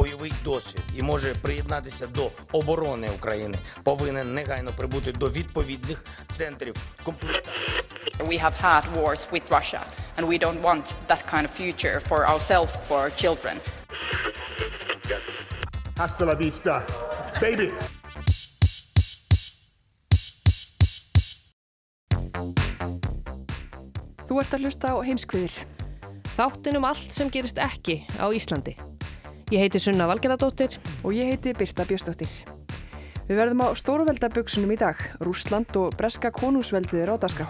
Бойовий досвід і може приєднатися до оборони України, повинен негайно прибути до відповідних центрів комплектації. We have had wars with Russia, and we don't want that kind of future for ourselves, for our children. Hasta la vista, baby! Þú ert að hlusta á heimskviður. Þáttin um allt sem gerist ekki á Íslandi. Ég heiti Sunna Valgerðardóttir og ég heiti Birta Björstóttir. Við verðum á stórveldaböksunum í dag. Rúsland og breska konungsveldið er á dasgrá.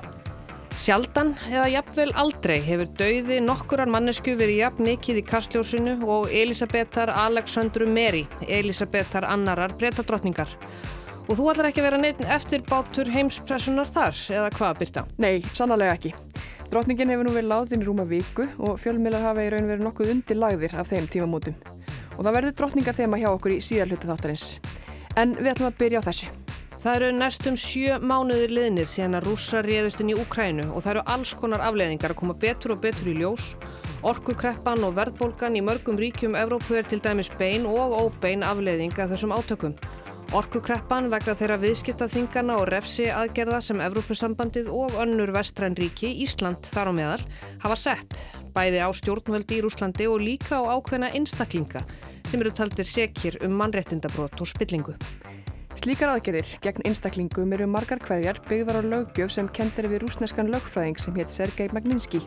Sjaldan eða jafnvel aldrei hefur dauði nokkurar mannesku verið jafn mikið í kastljósinu og Elisabetar Alexandru Meri, Elisabetar annarar breytadrottningar. Og þú ætlar ekki að vera neitt eftir bátur heimspressunar þar, eða hvað byrta? Nei, sannlega ekki. Drottningin hefur nú verið látin í rúma viku og fjölmiðlar hafa í raun verið nokkuð undir lagðir af þeim tímamótum. Og það verður drottninga þema hjá okkur í síðarluta þáttarins. En við ætlum að byrja á þessu. Það eru næstum sjö mánuðir liðnir síðan að rúsa réðust inn í Ukrænu og það eru alls konar afleiðingar að koma betur og betur í ljós. Orkukreppan og verðbólgan í mörgum ríkjum Evrópu er til dæmis bein og óbein afleiðinga þessum átökum. Orkukreppan vegna þeirra viðskiptaþingana og refsi aðgerða sem Evrópusambandið og önnur vestræn ríki, Ísland þar á meðal, hafa sett. Bæði á stjórnvöldi í Rúslandi og líka á ákveðna einstaklinga sem eru taldir sekir um mannréttindabrót og spillingu. Slíkar aðgerðir gegn einstaklingum eru margar hverjar byggðar á löggjöf sem kendir við rúsneskan lögfræðing sem hétt Sergei Magninski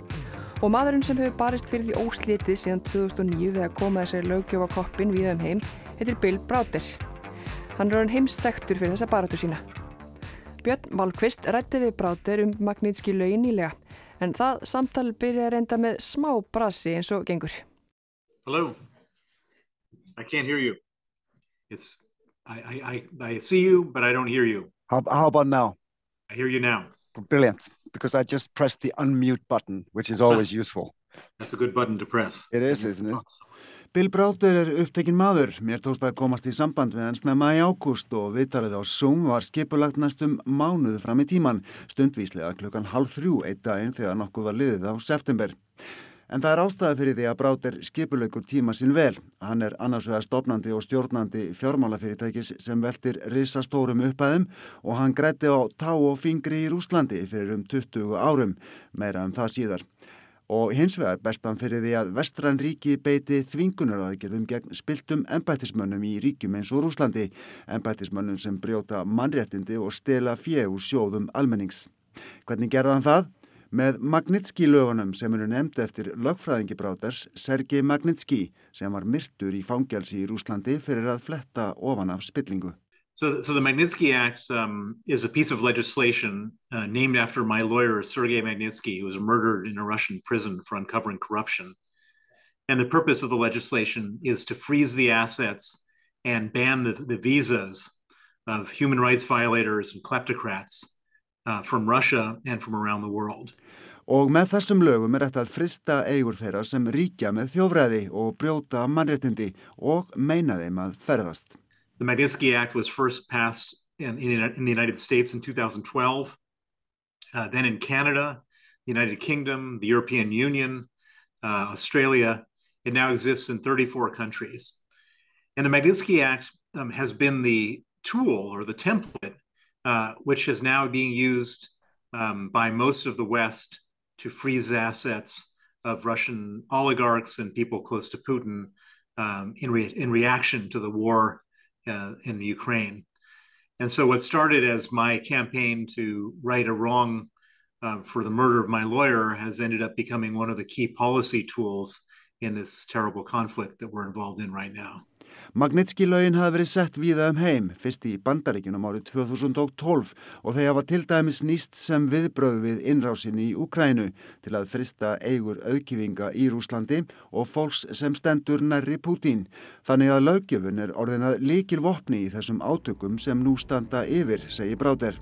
og maðurinn sem hefur barist fyrir því óslitið síðan 2009 við að koma þessari löggjöf á koppin við um heim heitir Bill Browder. Hann er hann heimstektur fyrir þessa baratu sína. Björn Valkvist rætti við Browder um Magnitski lögin nýlega en það samtal byrja að reynda með smá brasi eins og gengur. Hello, I can't hear you. It's I, I, I see you, but I don't hear you. How, how about now? I hear you now. Brilliant, because I just pressed the unmute button, which is always useful. That's a good button to press. It is, isn't it? Bill Browder er upptekinn maður. Mér tókst að komast í samband við hans nefna í ágúst og viðtalið á Zoom var skipulagt næstum mánuð fram í tíman, stundvíslega klukkan halv þrjú eitt daginn þegar nokkuð var liðið á september. En það er ástæði fyrir því að Bráter skipulaukur tíma sín vel. Hann er annars vegar stopnandi og stjórnandi fjármálafyrirtækis sem veltir risastórum upphæðum og hann grætti á tá og fingri í Rúslandi fyrir um 20 árum, meira um það síðar. Og hins vegar bestan fyrir því að vestrann ríki beiti þvingunaraðgjörðum gegn spiltum ennbættismönnum í ríkjum eins og Rúslandi, ennbættismönnum sem brjóta mannréttindi og stela fjö úr sjóðum almennings. Hvernig gerða hann það? með Magnitski lögunum sem eru nefnd eftir lögfræðingi Bráters Sergei Magnitski sem var myrtur í fangelsi í Rúslandi fyrir að fletta ofan af spillingu. So, so the Magnitsky Act um, is a piece of legislation uh, named after my lawyer Sergei Magnitsky, who was murdered in a Russian prison for uncovering corruption. And the purpose of the legislation is to freeze the assets and ban the, the visas of human rights violators and kleptocrats uh, from Russia and from around the world. Og með þessum lögum er þetta að frista eigur þeirra sem ríkja með þjófræði og brjóta mannréttindi og meina þeim að ferðast. The Magnitsky Act was first passed in, in, the United States in 2012, uh, then in Canada, the United Kingdom, the European Union, uh, Australia. It now exists in 34 countries. And the Magnitsky Act um, has been the tool or the template uh, which is now being used um, by most of the West to freeze assets of Russian oligarchs and people close to Putin um, in, re- in reaction to the war uh, in Ukraine. And so, what started as my campaign to right a wrong uh, for the murder of my lawyer has ended up becoming one of the key policy tools in this terrible conflict that we're involved in right now. Magnitski-laugin hafi verið sett víða um heim, fyrst í bandaríkunum árið 2012 og þeir hafa til dæmis nýst sem viðbröð við innrásinni í Ukrænu til að frista eigur auðkifinga í Rúslandi og fólks sem stendur nærri Pútín. Þannig að löggjöfun er orðinað líkil vopni í þessum átökum sem nú standa yfir, segi Bráder.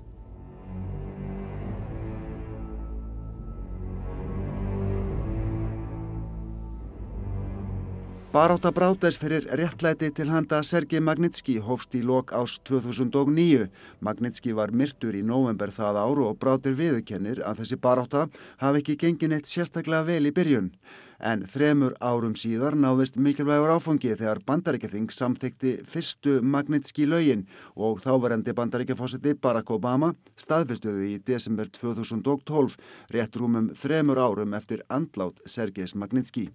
Baráta Bráters fyrir réttlæti til handa Sergei Magnitski hófst í lok ás 2009. Magnitski var myrtur í november það ár og Bráter viðukennir að þessi baráta hafi ekki gengin eitt sérstaklega vel í byrjun. En þremur árum síðar náðist mikilvægur áfangi þegar bandaríkjathing samþykti fyrstu Magnitski laugin og þáverendi bandaríkjafósiti Barack Obama staðfestuði í desember 2012 rétt rúmum þremur árum eftir andlát Sergeis Magnitski.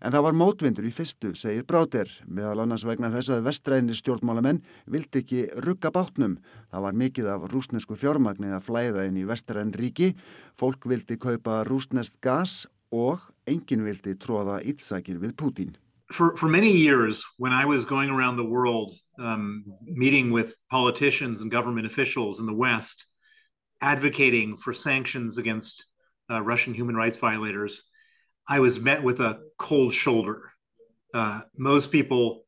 En það var mótvindur í fyrstu, segir Bráter, meðal annars vegna þess að vestræðinni stjórnmálamenn vildi ekki rugga bátnum. Það var mikið af rúsnesku fjármagnið að flæða inn í vestræðin ríki, fólk vildi kaupa rúsnest gas og enginn vildi tróða ítsakir við Pútín. For, for many years, when I was going around the world um, meeting with politicians and government officials in the West, advocating for sanctions against uh, Russian human rights violators, I was met with a cold shoulder. Uh, most people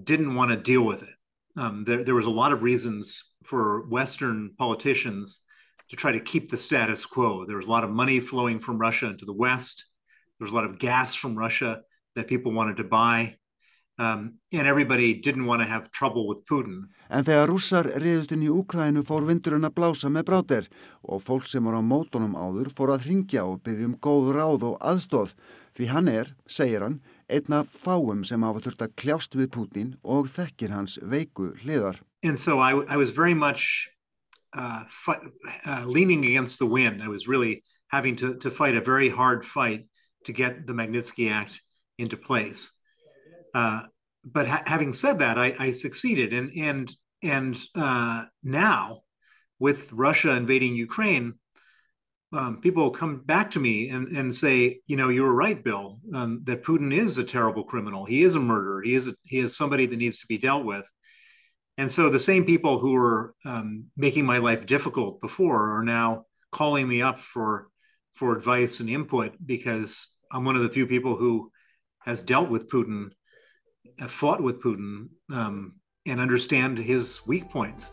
didn't want to deal with it. Um, there, there was a lot of reasons for Western politicians to try to keep the status quo. There was a lot of money flowing from Russia into the West. There was a lot of gas from Russia that people wanted to buy. Um, and everybody didn't want to have trouble with Putin. En þegar rússar riðust inn í Úkrænu fór vindurinn að blása með bráter og fólk sem var á mótonum áður fór að ringja og byggja um góð ráð og aðstóð því hann er, segir hann, einna fáum sem hafa þurft að kljást við Putin og þekkir hans veiku hliðar. And so I, I was very much uh, fight, uh, leaning against the wind. I was really having to, to fight a very hard fight to get the Magnitsky Act into place. Uh, but ha- having said that, I, I, succeeded, and and and uh, now with Russia invading Ukraine, um, people come back to me and, and say, you know, you were right, Bill, um, that Putin is a terrible criminal. He is a murderer. He is a, he is somebody that needs to be dealt with. And so the same people who were um, making my life difficult before are now calling me up for for advice and input because I'm one of the few people who has dealt with Putin fought with Putin um, and understand his weak points.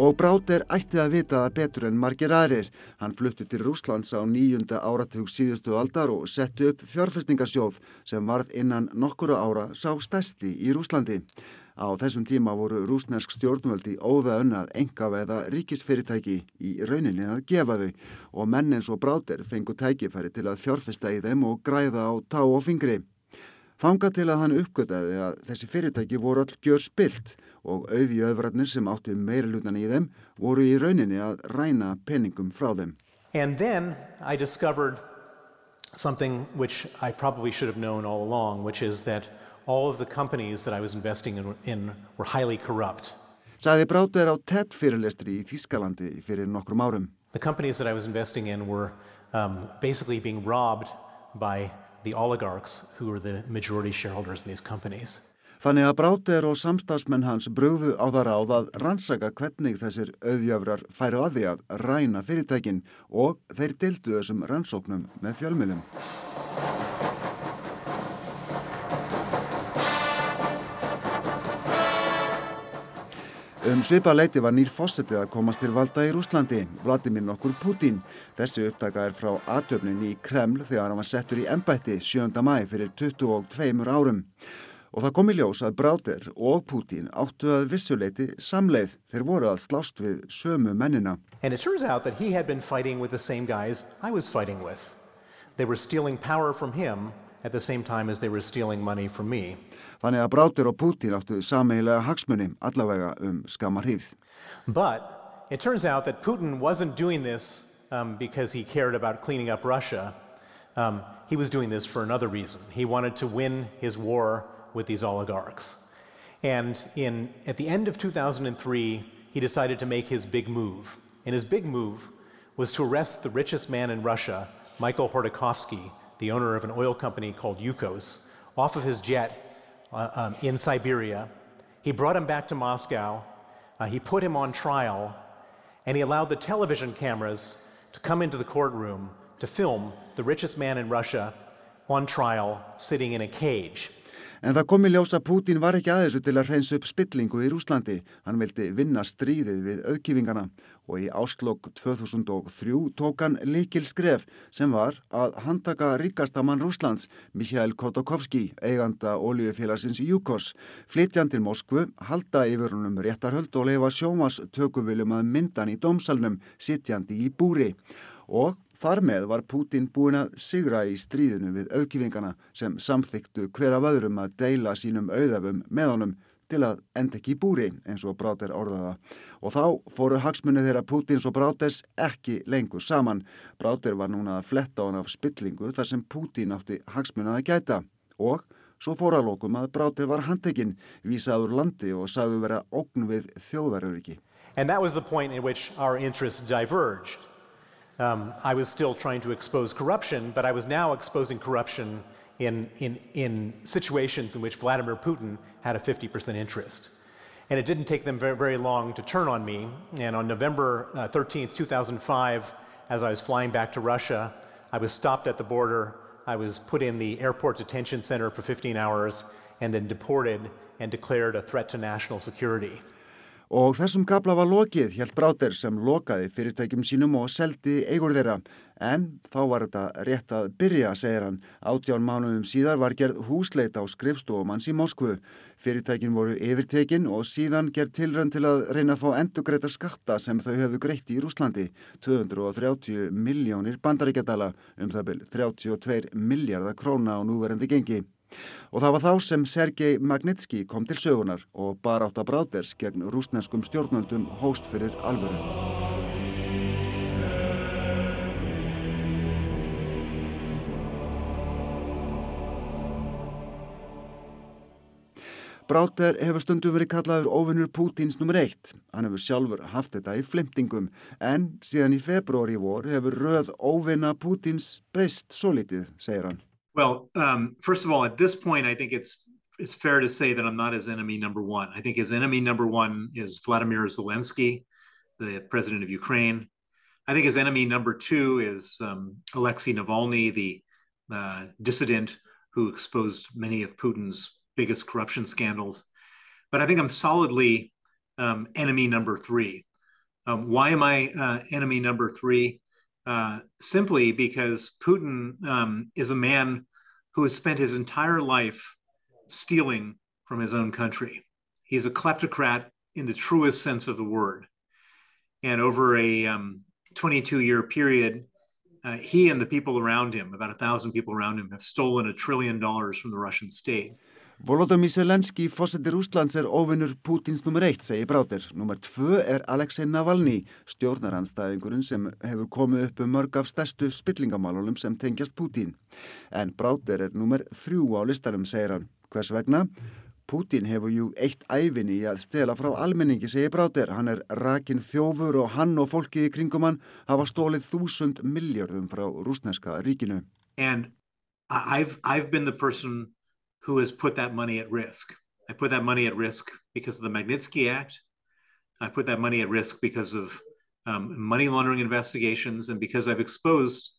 Og Bráter ætti að vita það betur en margir aðrir. Hann flutti til Rúslands á nýjunda áratug síðustu aldar og setti upp fjárfestingarsjóð sem varð innan nokkura ára sá stærsti í Rúslandi. Á þessum tíma voru rúsnesk stjórnvöldi óða önnað enga veða ríkisfyrirtæki í rauninni að gefa þau og menn eins og Bráter fengu tækifæri til að fjárfesta í þeim og græða á tá og fingri. Fanga til að hann uppgötaði að þessi fyrirtæki voru all gjör spilt og auði öðvratnir sem áttu meira lutan í þeim voru í rauninni að ræna peningum frá þeim. And then I discovered something which I probably should have known all along, which is that all of the companies that I was investing in, in were highly corrupt. Saði Bráter á TED fyrirlestri í Þískalandi fyrir nokkrum árum. The companies that I was investing in were um, basically being robbed by the oligarchs who were the majority shareholders in these companies. Þannig að Bráter og samstagsmenn hans bröðu á það ráð að rannsaka hvernig þessir auðjöfrar færu að því að ræna fyrirtækin og þeir dildu þessum rannsóknum með fjölmiðlum. Um svipa leiti var nýr fósettið að komast til valda í Rúslandi, Vladimir nokkur Putin. Þessi upptaka er frá atöfnin í Kreml þegar hann var settur í ennbætti 7. mæ fyrir 22 árum. Og það kom í ljós að Bráter og Putin áttu að vissuleiti samleið. Þeir voru að slást við sömu mennina. And it turns out that he had been fighting with the same guys I was fighting with. They were stealing power from him at the same time as they were stealing money from me. Þannig að og Putin áttu hagsmunni allavega um. But it turns out that Putin wasn't doing this um, because he cared about cleaning up Russia. Um, he was doing this for another reason. He wanted to win his war with these oligarchs. And in, at the end of 2003, he decided to make his big move. And his big move was to arrest the richest man in Russia, Michael Hordakovsky, the owner of an oil company called Yukos, off of his jet uh, um, in Siberia. He brought him back to Moscow. Uh, he put him on trial, and he allowed the television cameras to come into the courtroom to film the richest man in Russia on trial sitting in a cage. En það kom í ljós að Pútín var ekki aðeins til að reynsa upp spillingu í Rúslandi. Hann vildi vinna stríðið við auðkýfingana og í áslokk 2003 tók hann líkil skref sem var að handtaka ríkasta mann Rúslands, Mikhail Kotokovski, eiganda oljufélagsins Jukos, flytjan til Moskvu, halda yfirunum réttarhöld og leifa sjómas tökuviljum að myndan í domsalnum, sitjandi í búri. Og Þar með var Pútin búin að sigra í stríðinu við auðkýfingana sem samþyktu hver af öðrum að deila sínum auðafum með honum til að enda ekki í búri eins og Bráter orðaða. Og þá fóru hagsmunni þeirra Pútins og Bráters ekki lengur saman. Bráter var núna að fletta hon af spillingu þar sem Pútin átti hagsmunni að gæta. Og svo fór að lókum að Bráter var handtekinn, vísaður landi og sagðu vera ógn við þjóðaröryggi. And that was the point in which our interests diverged. Um, I was still trying to expose corruption, but I was now exposing corruption in, in, in situations in which Vladimir Putin had a 50% interest. And it didn't take them very, very long to turn on me. And on November uh, 13th, 2005, as I was flying back to Russia, I was stopped at the border. I was put in the airport detention center for 15 hours and then deported and declared a threat to national security. Og þessum kapla var lokið, helt Bráter sem lokaði fyrirtækjum sínum og seldi eigur þeirra. En þá var þetta rétt að byrja, segir hann. Átján mánuðum síðar var gerð húsleit á skrifstofumanns í Moskvu. Fyrirtækin voru yfirtekin og síðan gerð tilrönd til að reyna að fá endugreita skatta sem þau hefðu greitt í Rúslandi. 230 miljónir bandaríkjadala um það byrj 32 miljardar króna á núverendi gengi. Og það var þá sem Sergei Magnitski kom til sögunar og bar átt að bráders gegn rúsneskum stjórnöldum hóst fyrir alvöru. Bráter hefur stundum verið kallaður Pútins nr. 1. Hann hefur sjálfur haft þetta í en síðan í vor hefur röð Pútins breyst svo litið, segir hann. Well, um, first of all, at this point, I think it's it's fair to say that I'm not his enemy number one. I think his enemy number one is Vladimir Zelensky, the president of Ukraine. I think his enemy number two is um, Alexei Navalny, the uh, dissident who exposed many of Putin's biggest corruption scandals. But I think I'm solidly um, enemy number three. Um, why am I uh, enemy number three? Uh, simply because Putin um, is a man who has spent his entire life stealing from his own country. He's a kleptocrat in the truest sense of the word. And over a um, 22 year period, uh, he and the people around him, about a thousand people around him, have stolen a trillion dollars from the Russian state. Volodymyr Zelensky, fósettir Úslands, er ofinnur Pútins nummer eitt, segir Bráter. Nummer tvö er Alexei Navalny, stjórnaranstæðingurinn sem hefur komið upp um mörg af stærstu spillingamálunum sem tengjast Pútín. En Bráter er nummer þrjú á listarum, segir hann. Hvers vegna? Pútín hefur jú eitt æfinni í að stela frá almenningi, segir Bráter. Hann er rakin þjófur og hann og fólkið í kringum hann hafa stólið þúsund miljardum frá rúsneska ríkinu. And I've, I've been the person who has put that money at risk. I put that money at risk because of the Magnitsky Act. I put that money at risk because of um, money laundering investigations and because I've exposed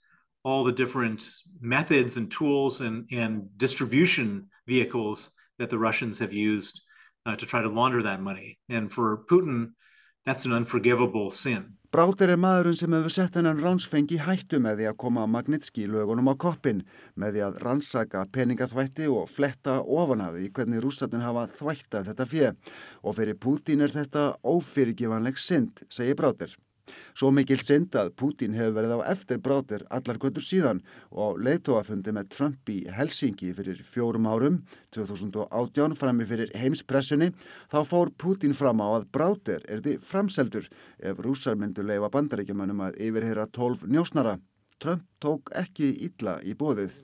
all the different methods and tools and, and distribution vehicles that the Russians have used uh, to try to launder that money. And for Putin, that's an unforgivable sin. Bráter er maðurinn sem hefur sett hennan ránsfengi hættu með því að koma Magnitski lögunum á koppin með því að rannsaka peningaþvætti og fletta ofanaði í hvernig rússatin hafa þvættað þetta fjö og fyrir Pútín er þetta ófyrirgivanleg synd, segir Bráter. Svo mikil synd að Pútín hefur verið á eftir brátir allar kvöldur síðan og leiðtóafundi með Trump í Helsingi fyrir fjórum árum, 2018 frammi fyrir heimspressunni, þá fór Pútín fram á að brátir er því framseldur ef rúsar myndu leifa bandaríkjumannum að yfirheyra 12 njósnara. Trump tók ekki illa í bóðið.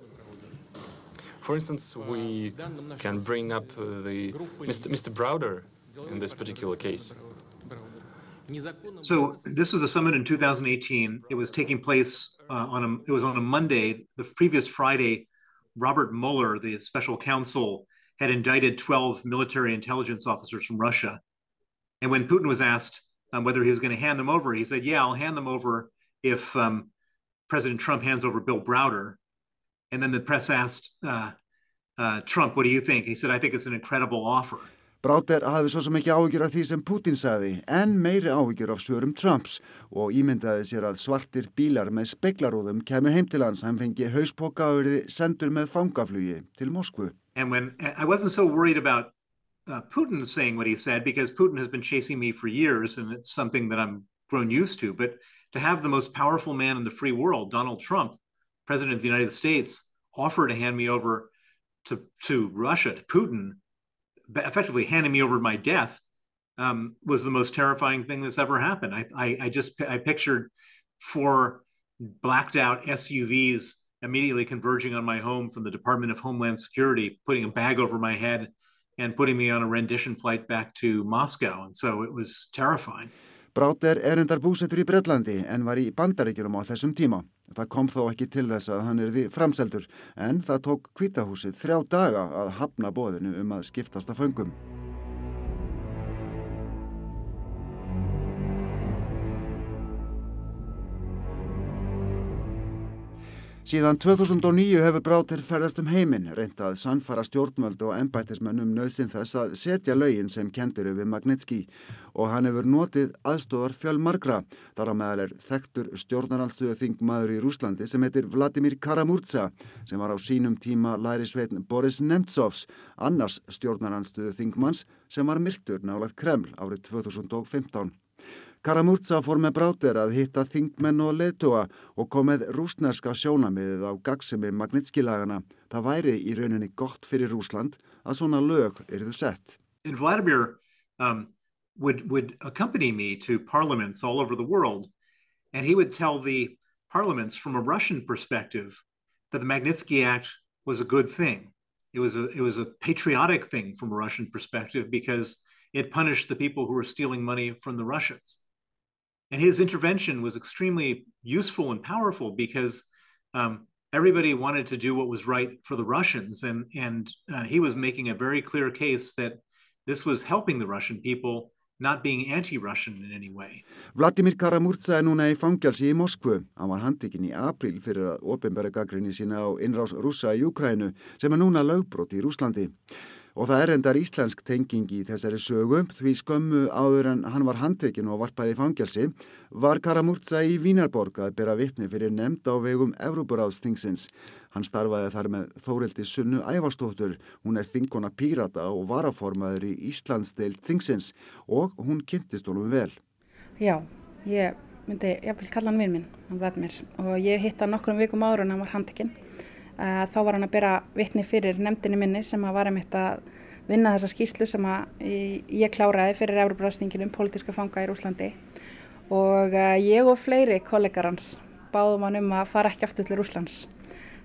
For instance, we can bring up the Mr. Mr. Browder in this particular case. So this was the summit in 2018. It was taking place uh, on a it was on a Monday. The previous Friday, Robert Mueller, the special counsel, had indicted 12 military intelligence officers from Russia. And when Putin was asked um, whether he was going to hand them over, he said, "Yeah, I'll hand them over if um, President Trump hands over Bill Browder." And then the press asked uh, uh, Trump, "What do you think?" He said, "I think it's an incredible offer." Browder hafði svo sem ekki áhyggjur af því sem Putin sagði, en meiri áhyggjur af svörum Trumps og ímyndaði sér að svartir bílar með kemur heim til hans, hann fengi hauspoka sendur með fangaflugi til Moskvu. And when I wasn't so worried about uh, Putin saying what he said because Putin has been chasing me for years and it's something that I'm grown used to, but to have the most powerful man in the free world, Donald Trump, president of the United States, offer to hand me over to, to Russia, to Putin, effectively handing me over my death um, was the most terrifying thing that's ever happened. I, I, I just I pictured four blacked out SUVs immediately converging on my home from the Department of Homeland Security, putting a bag over my head and putting me on a rendition flight back to Moscow. And so it was terrifying. Bráter er endar búsettur í Breitlandi en var í bandaríkjunum á þessum tíma. Það kom þó ekki til þess að hann er því framseldur en það tók kvítahúsið þrjá daga að hafna bóðinu um að skiptast af föngum. Síðan 2009 hefur Bráter ferðast um heiminn, reynt að sannfara stjórnvöld og ennbættismennum nöðsinn þess að setja lögin sem kendur við Magnitski og hann hefur notið aðstóðar fjölmarkra. Þar á meðal er þektur stjórnarandstöðu þingmaður í Rúslandi sem heitir Vladimir Karamurza sem var á sínum tíma læri sveitn Boris Nemtsovs, annars stjórnarandstöðu þingmanns sem var myrktur nálagt Kreml árið 2015. Karamurza fór með brátir að hitta þingmenn og leðtúa og kom með rúsnerska sjónamiðið á gagsemi Magnitski-lagana. Það væri í rauninni gott fyrir Rúsland að svona lög erðu sett. And Vladimir um, would, would accompany me to parliaments all over the world and he would tell the parliaments from a Russian perspective that the Magnitsky Act was a good thing. It was a, it was a patriotic thing from a Russian perspective because it punished the people who were stealing money from the Russians. And his intervention was extremely useful and powerful because um, everybody wanted to do what was right for the Russians. And, and uh, he was making a very clear case that this was helping the Russian people, not being anti-Russian in any way. Vladimir Karamurza er núna í fangelsi í Moskvu. Hann var handikinn í april fyrir að ofinbæra gaggrinni sína á innrás rúsa í Ukrænu sem er núna lögbrot í Rúslandi. Og það er endar íslensk tenging í þessari sögu því skömmu áður en hann var handtekinn og varpaði í fangelsi var Karamurza í Vínarborg að byrja vittni fyrir nefnd á vegum Evrópuráðstingsins. Hann starfaði þar með Þórildi Sunnu Ævarstóttur, hún er þingona pírata og varaformaður í Íslandsdeild Þingsins og hún kynntist honum vel. Já, ég myndi, ég vil kalla hann vinn minn, hann mér og ég hitt hann nokkrum vikum áður en hann var handtekinn þá var hann að byrja vittni fyrir nefndinni minni sem að var einmitt að vinna þessa skýslu sem að ég kláraði fyrir Európa-ráðstingin um pólitíska fanga í Rúslandi og ég og fleiri kollegar hans báðum hann um að fara ekki aftur til Rúslands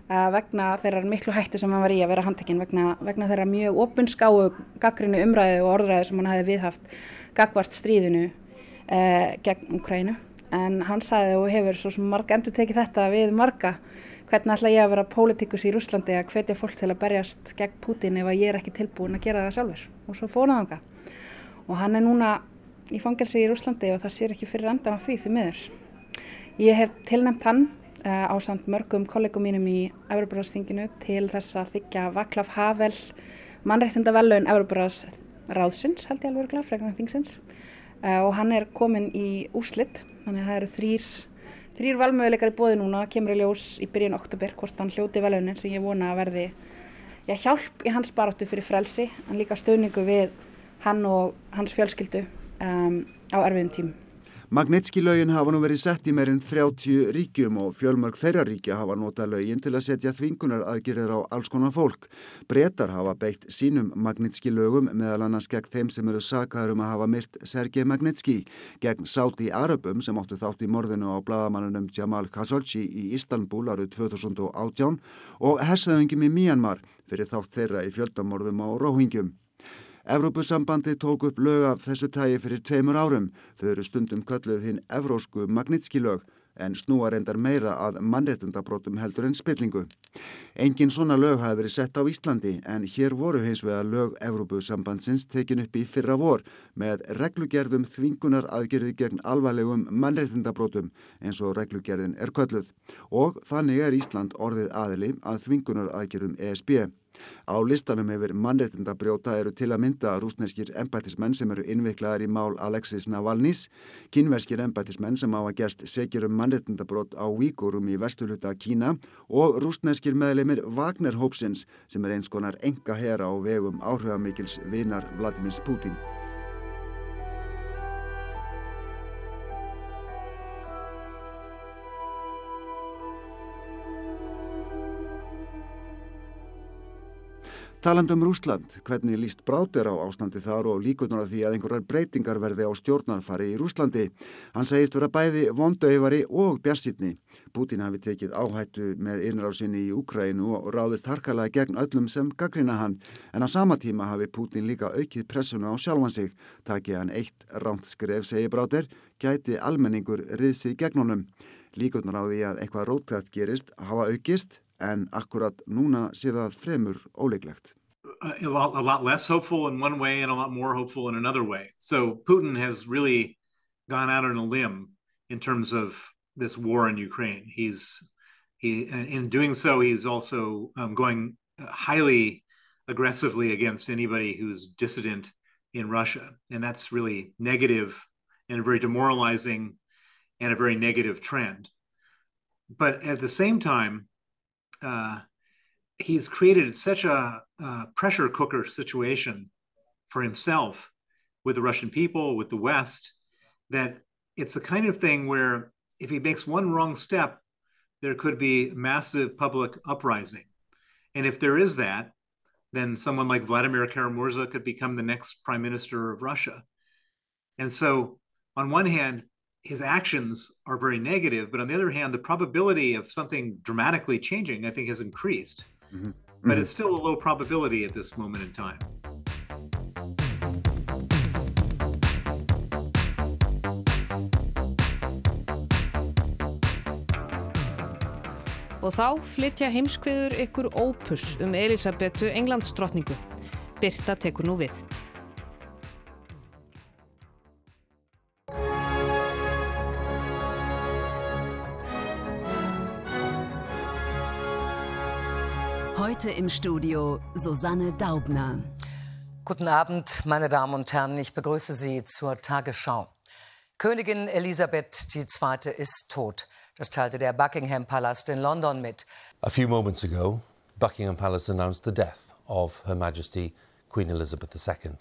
vegna þeirra miklu hættu sem hann var í að vera handtekinn vegna, vegna þeirra mjög opinskáu gaggrinu umræðu og orðræðu sem hann hefði viðhaft gagvart stríðinu eh, gegn Ukrænu en hann sagði og hefur svo sem marga endur tekið þetta við marga hvernig ætla ég að vera pólitíkus í Rúslandi að hvetja fólk til að berjast gegn Putin ef ég er ekki tilbúin að gera það sjálfur? Og svo fónaði hann og hann er núna í fangelsi í Rúslandi og það sér ekki fyrir endan af því því miður. Ég hef tilnæmt hann uh, á samt mörgum kollegum mínum í Európaráðsþinginu til þess að þykja Vaklaf Havel mannrættinda velun Európaráðsráðsins held ég alveg glæð frekna þingsins. Uh, og hann er komin í úslitt þannig að það eru þrýr þrýr valmöguleikar í bóði núna, kemur í ljós í byrjun oktober hvort hann hljóti velunin sem ég vona að verði já, hjálp í hans baróttu fyrir frelsi en líka stöðningu við hann og hans fjölskyldu um, á erfiðum tím. Magnitski lögin hafa nú verið sett í meirinn 30 ríkjum og fjölmörg þeirra ríkja hafa notað lögin til að setja þvingunar aðgerðir á alls konar fólk. Bretar hafa beitt sínum Magnitski lögum meðal annars gegn þeim sem eru sakaður um að hafa myrt Sergei Magnitski, gegn Sáti Arabum sem áttu þátt í morðinu á bladamannunum Jamal Khashoggi í Istanbul árið 2018 og hessaðungum í Myanmar fyrir þátt þeirra í fjöldamorðum á Róhingjum. Evrópusambandi tók upp lög af þessu tægi fyrir tveimur árum. Þau eru stundum kölluð hinn evrósku magnitski lög en snúa reyndar meira að mannrettundabrótum heldur en spillingu. Engin svona lög hafi verið sett á Íslandi en hér voru hins vegar lög Evrópusambandsins tekin upp í fyrra vor með reglugerðum þvingunar aðgerði gegn alvarlegum mannrettundabrótum eins og reglugerðin er kölluð og þannig er Ísland orðið aðili að þvingunar aðgerðum ESB. Á listanum hefur mannreittinda brjóta eru til að mynda rúsneskir embættismenn sem eru innviklaðar í mál Alexis Navalnís, kynverskir embættismenn sem á að gerst segir um mannreittinda brot á Víkurum í vesturluta Kína og rúsneskir meðleimir Wagner Hópsins sem er eins konar enga hera á vegum áhrifamikils vinar Vladimir Putin. Taland um Rúsland, hvernig líst brátir á ástandi þar og líkunar að því að einhverjar breytingar verði á stjórnarfari í Rúslandi. Hann segist vera bæði vondauðvari og bjarsitni. Putin hafi tekið áhættu með innrásinni í Ukrænu og ráðist harkalega gegn öllum sem gaggrina hann. En á sama tíma hafi Putin líka aukið pressuna á sjálfan sig. Takið hann eitt ránt skref, segi brátir, gæti almenningur riðsið gegn honum. Líkunar á því að eitthvað rótgætt gerist hafa aukist en akkurat núna sé það fremur óleiklegt. A lot, a lot less hopeful in one way and a lot more hopeful in another way. So Putin has really gone out on a limb in terms of this war in Ukraine. He's he in doing so he's also um, going highly aggressively against anybody who's dissident in Russia, and that's really negative and a very demoralizing and a very negative trend. But at the same time, uh, he's created such a, pressure cooker situation for himself with the Russian people, with the West, that it's the kind of thing where if he makes one wrong step, there could be massive public uprising. And if there is that, then someone like Vladimir Karamurza could become the next prime minister of Russia. And so, on one hand, his actions are very negative, but on the other hand, the probability of something dramatically changing, I think, has increased. Mm-hmm. But mm-hmm. it's still a low probability at this moment in time. Og þá flytja heimskviður ykkur ópus um Elisabetu Englandsdrottningu. Birta tekur nú við. Heute im Studio Susanne Daubner. Guten Abend, meine Damen und Herren. Ich begrüße Sie zur Tagesschau. Königin Elisabeth II. ist tot. Das teilte der Buckingham Palast in London mit. A few moments ago, Buckingham Palace announced the death of Her Majesty Queen Elizabeth II.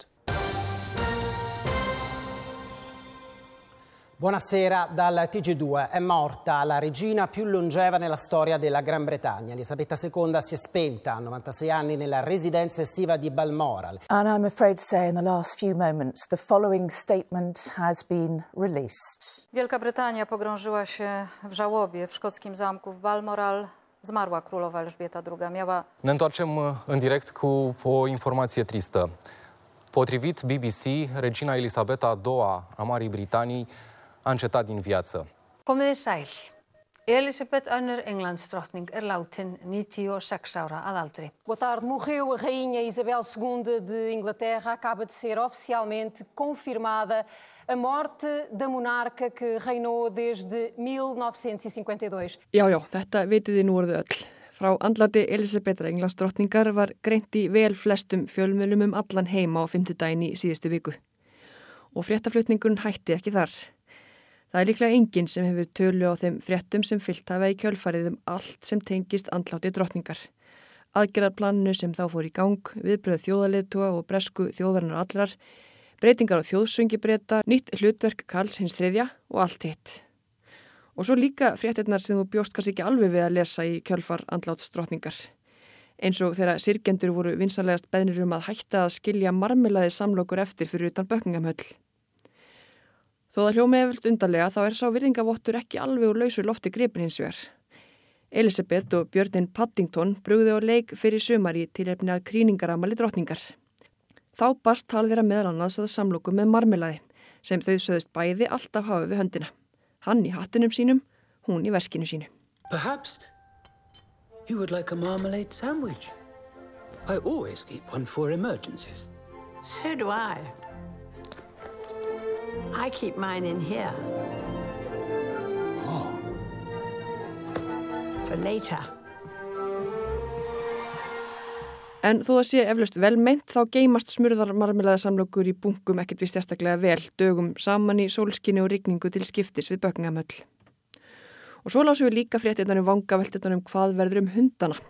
Buonasera dal TG2. È morta la regina più longeva nella storia della Gran Bretagna. Elisabetta II si è spenta a 96 anni nella residenza estiva di Balmoral. And I'm afraid to say in the last few moments the following statement has been released. Wielka Brytania pogrążyła się w żałobie w szkockim zamku w Balmoral. Zmarła królowa Elżbieta II. Miała... Ne întoarcem în direct cu o informație tristă. Potrivit BBC, regina Elisabeta II a Marii Britanii a încetat din viață. Komiði sæl. Elisabeth Önnur Englandsdrottning er látin 96 ára að aldri. Boa tarde. Morreu a rainha Isabel II de Inglaterra. Acaba de ser oficialmente confirmada a morte da monarca que reinou desde 1952. Já, já, þetta vitið þið nú orðu öll. Frá andlati Elisabethar Englandsdrottningar var greint í vel flestum fjölmjölum um allan heima á fymtudaginn í síðustu viku. Og fréttaflutningun hætti ekki þar. Það er líklega enginn sem hefur tölu á þeim fréttum sem fyllt hafa í kjölfarið um allt sem tengist andláti drottningar. Aðgerðarplannu sem þá fór í gang, viðbröð þjóðarleðtúa og bresku þjóðarinnar allar, breytingar á þjóðsöngibreta, nýtt hlutverk Karls hins þriðja og allt hitt. Og svo líka fréttinnar sem þú bjóst kannski ekki alveg við að lesa í kjölfar andláts drottningar. Eins og þegar sirkjendur voru vinsanlegast beðnir um að hætta að skilja marmilaði samlokur eftir fyrir utan bökningamhöll. Þó það hljómið eftir undarlega þá er sá virðingavottur ekki alveg úr lausu lofti gripin hins vegar. Elisabeth og Björnin Paddington brugði á leik fyrir sumari til efni að kríningaramali drottningar. Þá barst tal þeirra meðal annars að samloku með marmelaði sem þau söðust bæði alltaf hafa við höndina. Hann í hattinum sínum, hún í verskinu sínu. Perhaps you would like a marmalade sandwich. I always keep one for emergencies. So do I. I keep mine in here. Oh. For later. En þó að sé eflaust vel meint þá geymast smurðarmarmelaðasamlokur í bunkum ekkert við sérstaklega vel dögum saman í sólskinni og rigningu til skiptis við bökningamöll. Og svo lásum við líka fréttinnar um vangaveltinnar um hvað verður um hundana.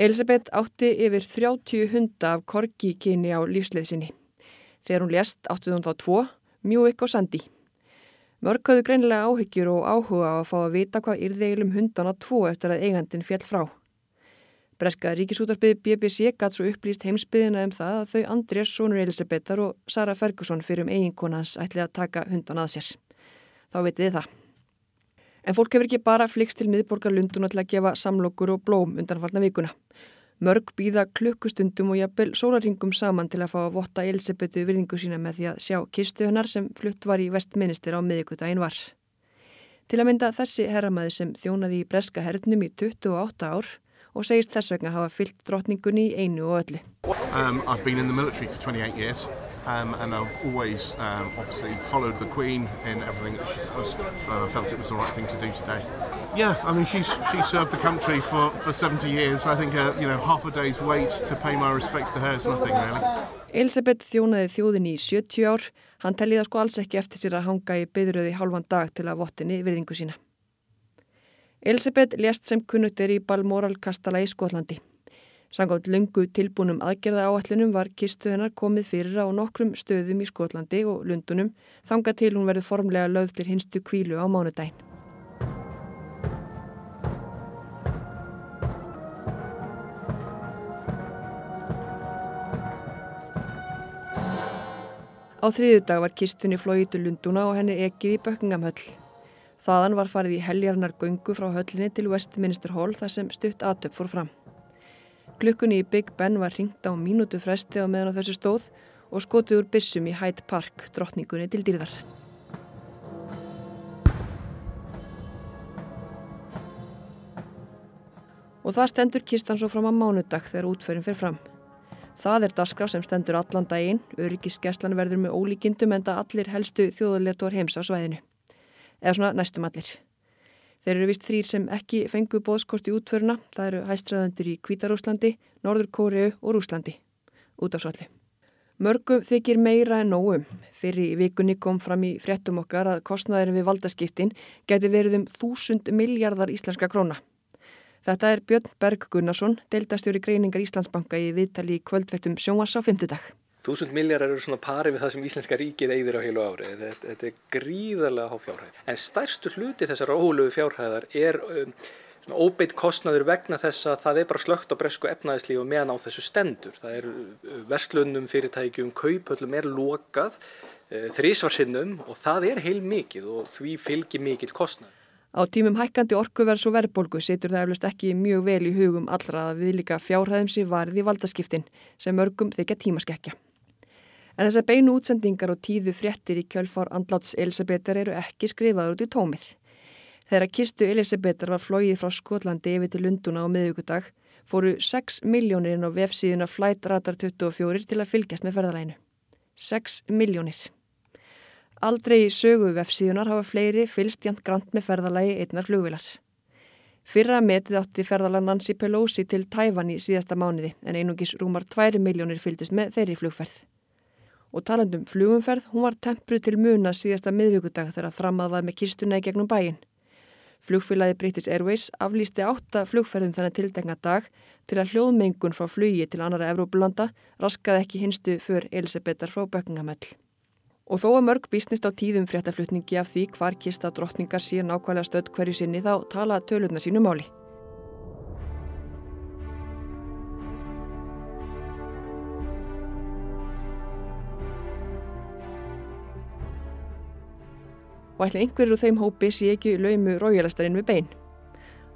Elisabeth átti yfir 30 hunda af korgi kyni á lífsleiðsinni. Þegar hún lést áttuð hún þá tvo, Mjúik og Sandi. Mörg hafðu greinilega áhyggjur og áhuga á að fá að vita hvað yrðeilum hundana tvo eftir að eigandin fjall frá. Breska ríkisútarpið BBC gatt svo upplýst heimsbyðina um það að þau Andrés, sonur Elisabethar og Sara Ferguson fyrir um eiginkonans ætli að taka hundan að sér. Þá veitir þið það. En fólk hefur ekki bara flikst til miðborgar Lunduna til að gefa samlokur og blóm undanfarnar vikuna. Mörg býða klukkustundum og jafnvel sólaringum saman til að fá að votta Elisabetu virðingu sína með því að sjá kistu hennar sem flutt var í vestminister á miðugudaginn var. Til að mynda þessi herramæði sem þjónaði í breska hernum í 28 ár og segist þess vegna hafa fyllt drottningunni í einu og öllu. Um, I've been in the military for 28 years um, and I've always um, obviously followed the Queen in everything that she does and I felt it was the right thing to do today. Yeah, I mean she's she served the country for, for 70 years. I think uh, you know half a day's wait to pay my respects to her is nothing really. Elisabeth þjónaði þjóðinni í 70 ár. Hann telliða sko alls ekki eftir sér að hanga í byðröði hálfan dag til að vottinni virðingu sína. Elisabeth lést sem kunnuttir í Balmoral kastala í Skotlandi. Sangátt lungu tilbúnum aðgerða áallunum var kistu hennar komið fyrir á nokkrum stöðum í Skotlandi og Lundunum þanga til hún verði formlega lögð til hinstu kvílu á mánudaginn. Á þriðu dag var kistunni flóið til Lunduna og henni ekið í Bökkingamhöll. Þaðan var farið í heljarnar göngu frá höllinni til Westminster Hall þar sem stutt aðtöp fór fram. Klukkunni í Big Ben var ringt á mínútu fresti á meðan á þessu stóð og skotið úr bissum í Hyde Park, drottningunni til dýrðar. Og það stendur kistan svo fram á mánudag þegar útferðin fer fram. Það er dasgraf sem stendur allan daginn, öryggiskeslan verður með ólíkindum en það allir helstu þjóðuletor heims á svæðinu. Eða svona næstum allir. Þeir eru vist þrýr sem ekki fengu bóðskort í útföruna, það eru hæstræðandur í Kvítarúslandi, Norður Kóriu og Rúslandi, út af svolítið. Mörgum þykir meira en nógum. Fyrir vikunni kom fram í fréttum okkar að kostnæðurinn við valdaskiptin geti verið um þúsund miljardar íslenska króna. Þetta er Björn Berg Gunnarsson, deildastjóri greiningar Íslandsbanka í viðtali í kvöldvettum sjónvars á fymtudag. Þúsund miljardar eru svona pari við það sem íslenska ríkið eigður á heilu ári. Þetta, þetta er gríðarlega há fjárhæð. En stærstu hluti þessar óhulöfu fjárhæðar er um, óbeitt kostnaður vegna þess að það er bara slögt á bresku efnaðislífi og meðan á þessu stendur. Það er verslunum, fyrirtækjum, kaupöllum er lokað uh, þrísvarsinnum og það er heil mikið og því fylgir mikill kostnað. Á tímum hækkandi orkuvers og verðbólgu setur það eflust ekki mjög vel í hugum allra að við líka fjárhæðum sér varð í valdaskiptin sem mörgum þykja tímaskekkja. En þessar beinu útsendingar og tíðu fréttir í kjölfár andláts Elisabetar eru ekki skrifaður út í tómið. Þegar kistu Elisabetar var flóið frá Skotlandi yfir til Lunduna á miðugudag fóru 6 miljónir inn á vefsíðuna Flight Radar 24 til að fylgjast með ferðalæinu. 6 miljónir. Aldrei í sögu vefsíðunar hafa fleiri fylst jæmt grant með ferðalagi einnar flugvilar. Fyrra metið átti ferðalag Nancy Pelosi til Tæfan í síðasta mánuði en einungis rúmar 2 miljónir fylgdust með þeirri flugferð. Og talandum flugumferð, hún var tempruð til muna síðasta miðvíkudag þegar þramað var með kistuna í gegnum bæin. Flugfélagi British Airways aflýsti átta flugferðum þennan tildengna dag til að hljóðmengun frá flugi til annara Evrópulanda raskaði ekki hinstu för Elisabetar frá Bökkingamöll. Og þó að mörg bísnist á tíðum fréttaflutningi af því hvar kista drottningar síðan nákvæmlega stödd hverju sinni þá tala tölurna sínu máli. Og ætla einhverjur úr þeim hópi sé ekki laumu rájulastarinn við bein.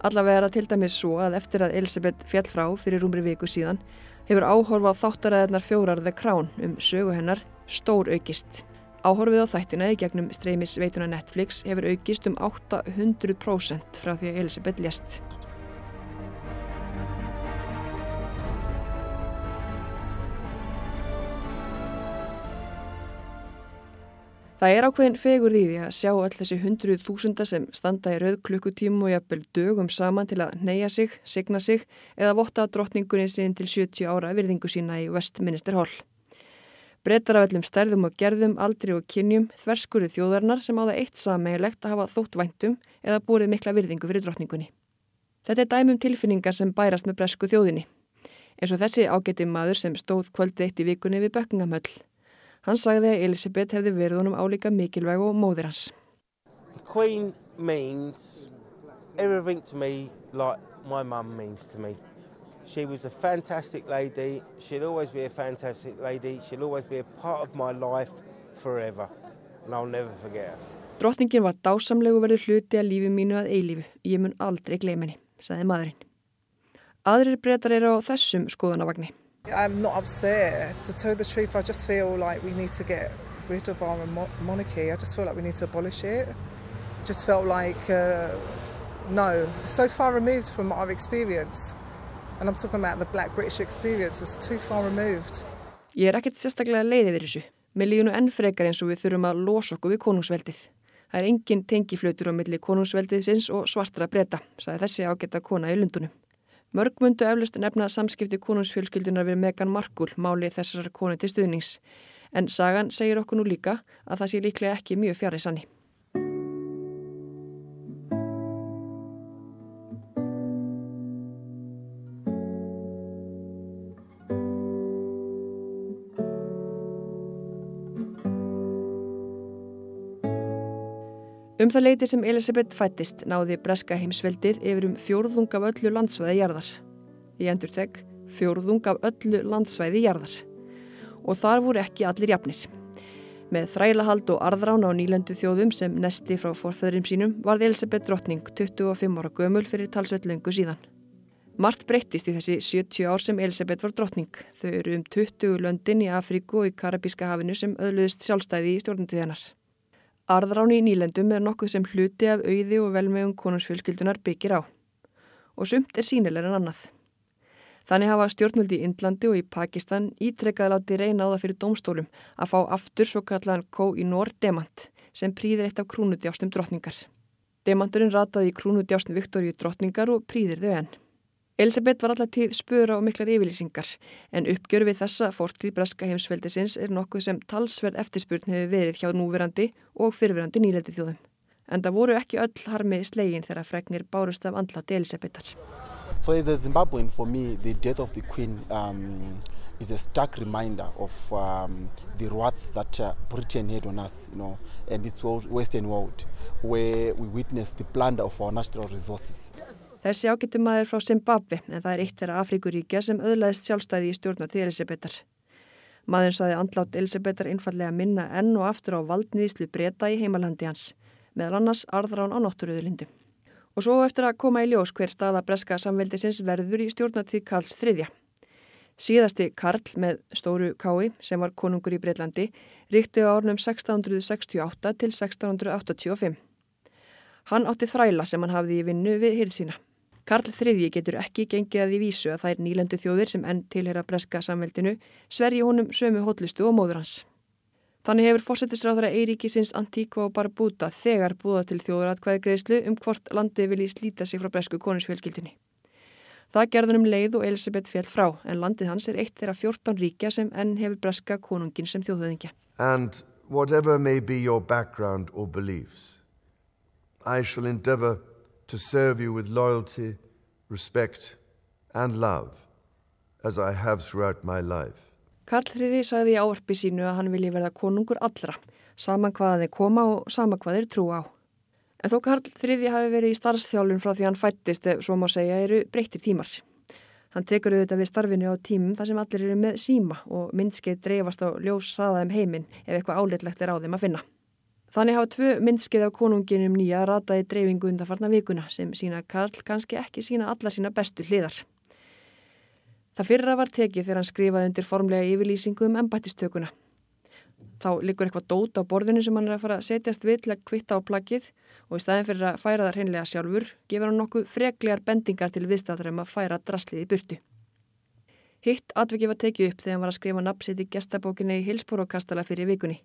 Allavega er það til dæmis svo að eftir að Elisabeth fjall frá fyrir rúmri viku síðan hefur áhorfa á þáttaræðarnar fjórar The Crown um sögu hennar stór aukist. Áhorfið á þættina í gegnum streymis veituna Netflix hefur aukist um 800% frá því að Elisabeth lést. Það er ákveðin fegur í því að sjá all þessi hundruð þúsunda sem standa í rauð klukkutímu og jafnvel dögum saman til að neyja sig, signa sig eða votta drottningunni sín til 70 ára virðingu sína í Westminster Hall. Brettar af öllum stærðum og gerðum, aldri og kynjum þverskuru þjóðarnar sem á það eitt sameigilegt að hafa þótt væntum eða búrið mikla virðingu fyrir drottningunni. Þetta er dæmum tilfinningar sem bærast með bresku þjóðinni. Eins og þessi ágætti maður sem stóð kvöldið eitt í vikunni við Bökkingamöll. Hann sagði að Elisabeth hefði verið honum álíka mikilvæg og móðir hans. The Queen means everything to me like my mum means to me. She was a fantastic lady. She'll always be a fantastic lady. She'll always be a part of my life forever. And I'll never forget her. Drottningin var dásamlegu verður hluti að lífi mínu að eilífu. Ég mun aldrei gleyminni, sagði maðurinn. Aðrir breytar eru á þessum skoðanavagni. I'm not upset. To tell the truth, I just feel like we need to get rid of our mo monarchy. I just feel like we need to abolish it. Just felt like, uh, no, so far removed from our experience. And I'm talking about the black British experience. It's too far removed. Ég er ekkert sérstaklega leiði við þessu. Mér líður nú enn frekar eins og við þurfum að losa okkur við konungsveldið. Það er engin tengiflötur á milli konungsveldiðsins og svartra breyta, sagði þessi ágætta kona í Lundunum. Mörg mundu eflust nefna samskipti konungsfjölskyldunar við Megan Markle máli þessar konu til stuðnings. En sagan segir okkur nú líka að það sé líklega ekki mjög fjarið sanni. Um það leiti sem Elisabeth fættist náði breska heimsveldið yfir um fjórðung af öllu landsvæði jarðar. Ég endur þegg fjórðung af öllu landsvæði jarðar. Og þar voru ekki allir jafnir. Með þrælahald og arðrán á nýlendu þjóðum sem nesti frá forföðurum sínum varð Elisabeth drottning 25 ára gömul fyrir talsveit löngu síðan. Margt breyttist í þessi 70 ár sem Elisabeth var drottning. Þau eru um 20 löndin í Afríku og í Karabíska hafinu sem öðluðist sjálfstæði í stjórnundiðanar. Arðrán í nýlendum er nokkuð sem hluti af auði og velmegum konungsfjölskyldunar byggir á. Og sumt er sínilega en annað. Þannig hafa stjórnvöldi í Indlandi og í Pakistan ítrekkaði láti reyna á það fyrir domstólum að fá aftur svo í Nór Demant sem prýðir eitt af krúnudjástum drottningar. Demanturinn rataði í krúnudjástum Viktoríu drottningar og prýðir þau enn. Elisabeth var alltaf tíð spura og miklar yfirlýsingar en uppgjör við þessa fortíð breska heimsveldisins er nokkuð sem talsverð eftirspurn hefur verið hjá núverandi og fyrirverandi nýleiti þjóðum. En það voru ekki öll harmi slegin þegar fregnir bárust af andlati Elisabethar. So as a Zimbabwean for me the death of the queen um, is a stark reminder of um, the wrath that uh, Britain had on us you know, and its western world where we witnessed the plunder of our natural resources. Þessi ágættu maður frá Zimbabwe en það er eitt þeirra Afríkuríkja sem öðlaðist sjálfstæði í stjórna til Elisabetar. Maður saði andlátt Elisabetar einfallega minna enn og aftur á valdniðslu breyta í heimalandi hans, meðal annars arðrán á náttúruðulindu. Og svo eftir að koma í ljós hver staða breska samveldisins verður í stjórnatíð Karls III. Síðasti Karl með stóru kái sem var konungur í Breitlandi ríkti á árnum 1668 til 1685. Hann átti þræla sem hann hafði í vinnu við hilsina. Karl III getur ekki gengið að því vísu að þær nýlendu þjóðir sem enn tilhera breska samveldinu sverji honum sömu hótlustu og móður hans. Þannig hefur fórsetisráðara Eiríkisins Antíkva og Barbuda þegar búða til þjóðuratkvæði greiðslu um hvort landi vilji slíta sig frá bresku konusfjölskyldunni. Það gerðunum leið og Elisabeth fjall frá en landið hans er eitt þeirra 14 ríkja sem enn hefur breska konungin sem þjóðhauðingja. And whatever may be your background or beliefs, I shall endeavour to serve you with loyalty, respect and love as I have throughout my life. Karl III sagði í áarpi sínu að hann vilji verða konungur allra, saman hvað þeir koma og saman hvað þeir trú á. En þó Karl III hafi verið í starfsþjálun frá því hann fættist ef svo má segja eru breyttir tímar. Hann tekur auðvitað við starfinu á tímum þar sem allir eru með síma og myndskeið dreifast á ljós hraðaðum heiminn ef eitthvað áleitlegt er á þeim að finna. Þannig hafa tvö myndskeið af konunginum nýja rataði dreifingu undanfarnar vikuna sem sína Karl kannski ekki sína alla sína bestu hliðar. Það fyrra var tekið þegar hann skrifaði undir formlega yfirlýsingu um embættistökuna. Þá likur eitthvað dót á borðinu sem hann er að fara að setjast við til að kvitta á plaggið og í staðin fyrir að færa það hreinlega sjálfur gefur hann nokkuð freklegar bendingar til viðstæðar um að færa drastlið í burtu. Hitt atveki var tekið upp þegar hann var að skrifa napsitt í gestabókinni í Hilsbórokastala fyrir vikunni.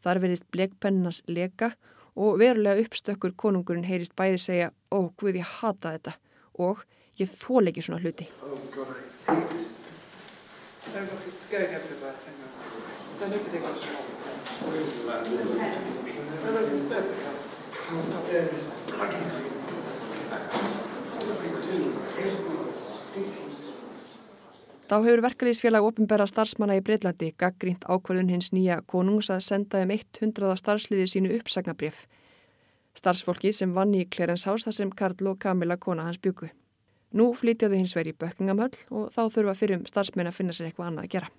Þar verðist blekpennas leka og verulega uppstökkur konungurinn heyrist bæði segja ó, hvað ég hata þetta og ég þól ekki svona hluti. Oh God, I hate this. No, look, it's going everywhere. So nobody got to What is that? No, look, it's everywhere. Can't bear this bloody thing. What do we do? Everyone's stinking. Þá hefur verkalýsfélag ofinbæra starfsmanna í Breitlandi gaggrínt ákvarðun hins nýja konungs að senda um 100 starfsliði sínu uppsagnabrif. Starfsfólki sem vann í Clarence House þar sem Karl og Camilla kona hans byggu. Nú flytjaðu hins veri í Bökkingamhöll og þá þurfa fyrir um starfsmenn að finna sér eitthvað annað að gera.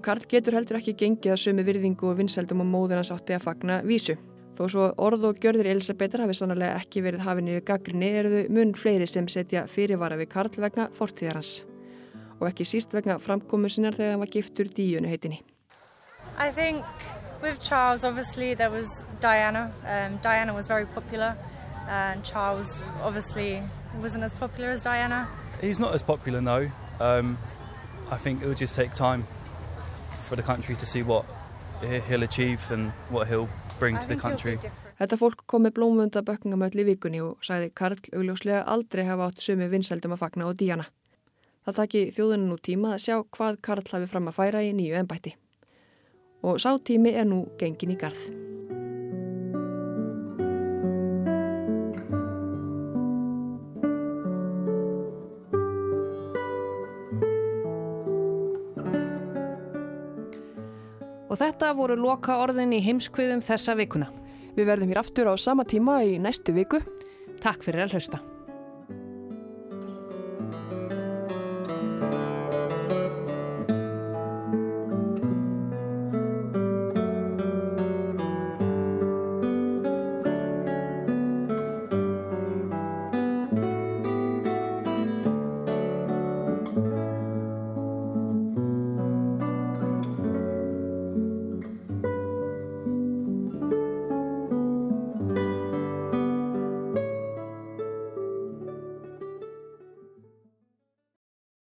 Og Karl getur heldur ekki gengið að sömu virðingu og vinsældum og móður hans átti að fagna vísu. Þó svo orð og gjörðir Elisabetar hafi sannlega ekki verið hafinni við gaggrinni eru þau mun fleiri sem setja fyrirvara við Karl vegna fortíðar hans. Og ekki síst vegna framkomu sinnar þegar hann var giftur díunu heitinni. I think with Charles obviously there was Diana. Um, Diana was very popular and Charles obviously wasn't as popular as Diana. He's not as popular no. Um, I think it will just take time for the country to see what he'll achieve and what he'll bring to the country. Þetta fólk kom með blómunda bökkingamöll í vikunni og sæði Karl augljóslega aldrei hafa átt sumi vinsældum að fagna á díjana. Það taki þjóðinu nú tíma að sjá hvað Karl hafi fram að færa í nýju ennbætti. Og sá tími er nú gengin í garð. Og þetta voru loka orðin í heimskviðum þessa vikuna. Við verðum hér aftur á sama tíma í næstu viku. Takk fyrir að hlusta.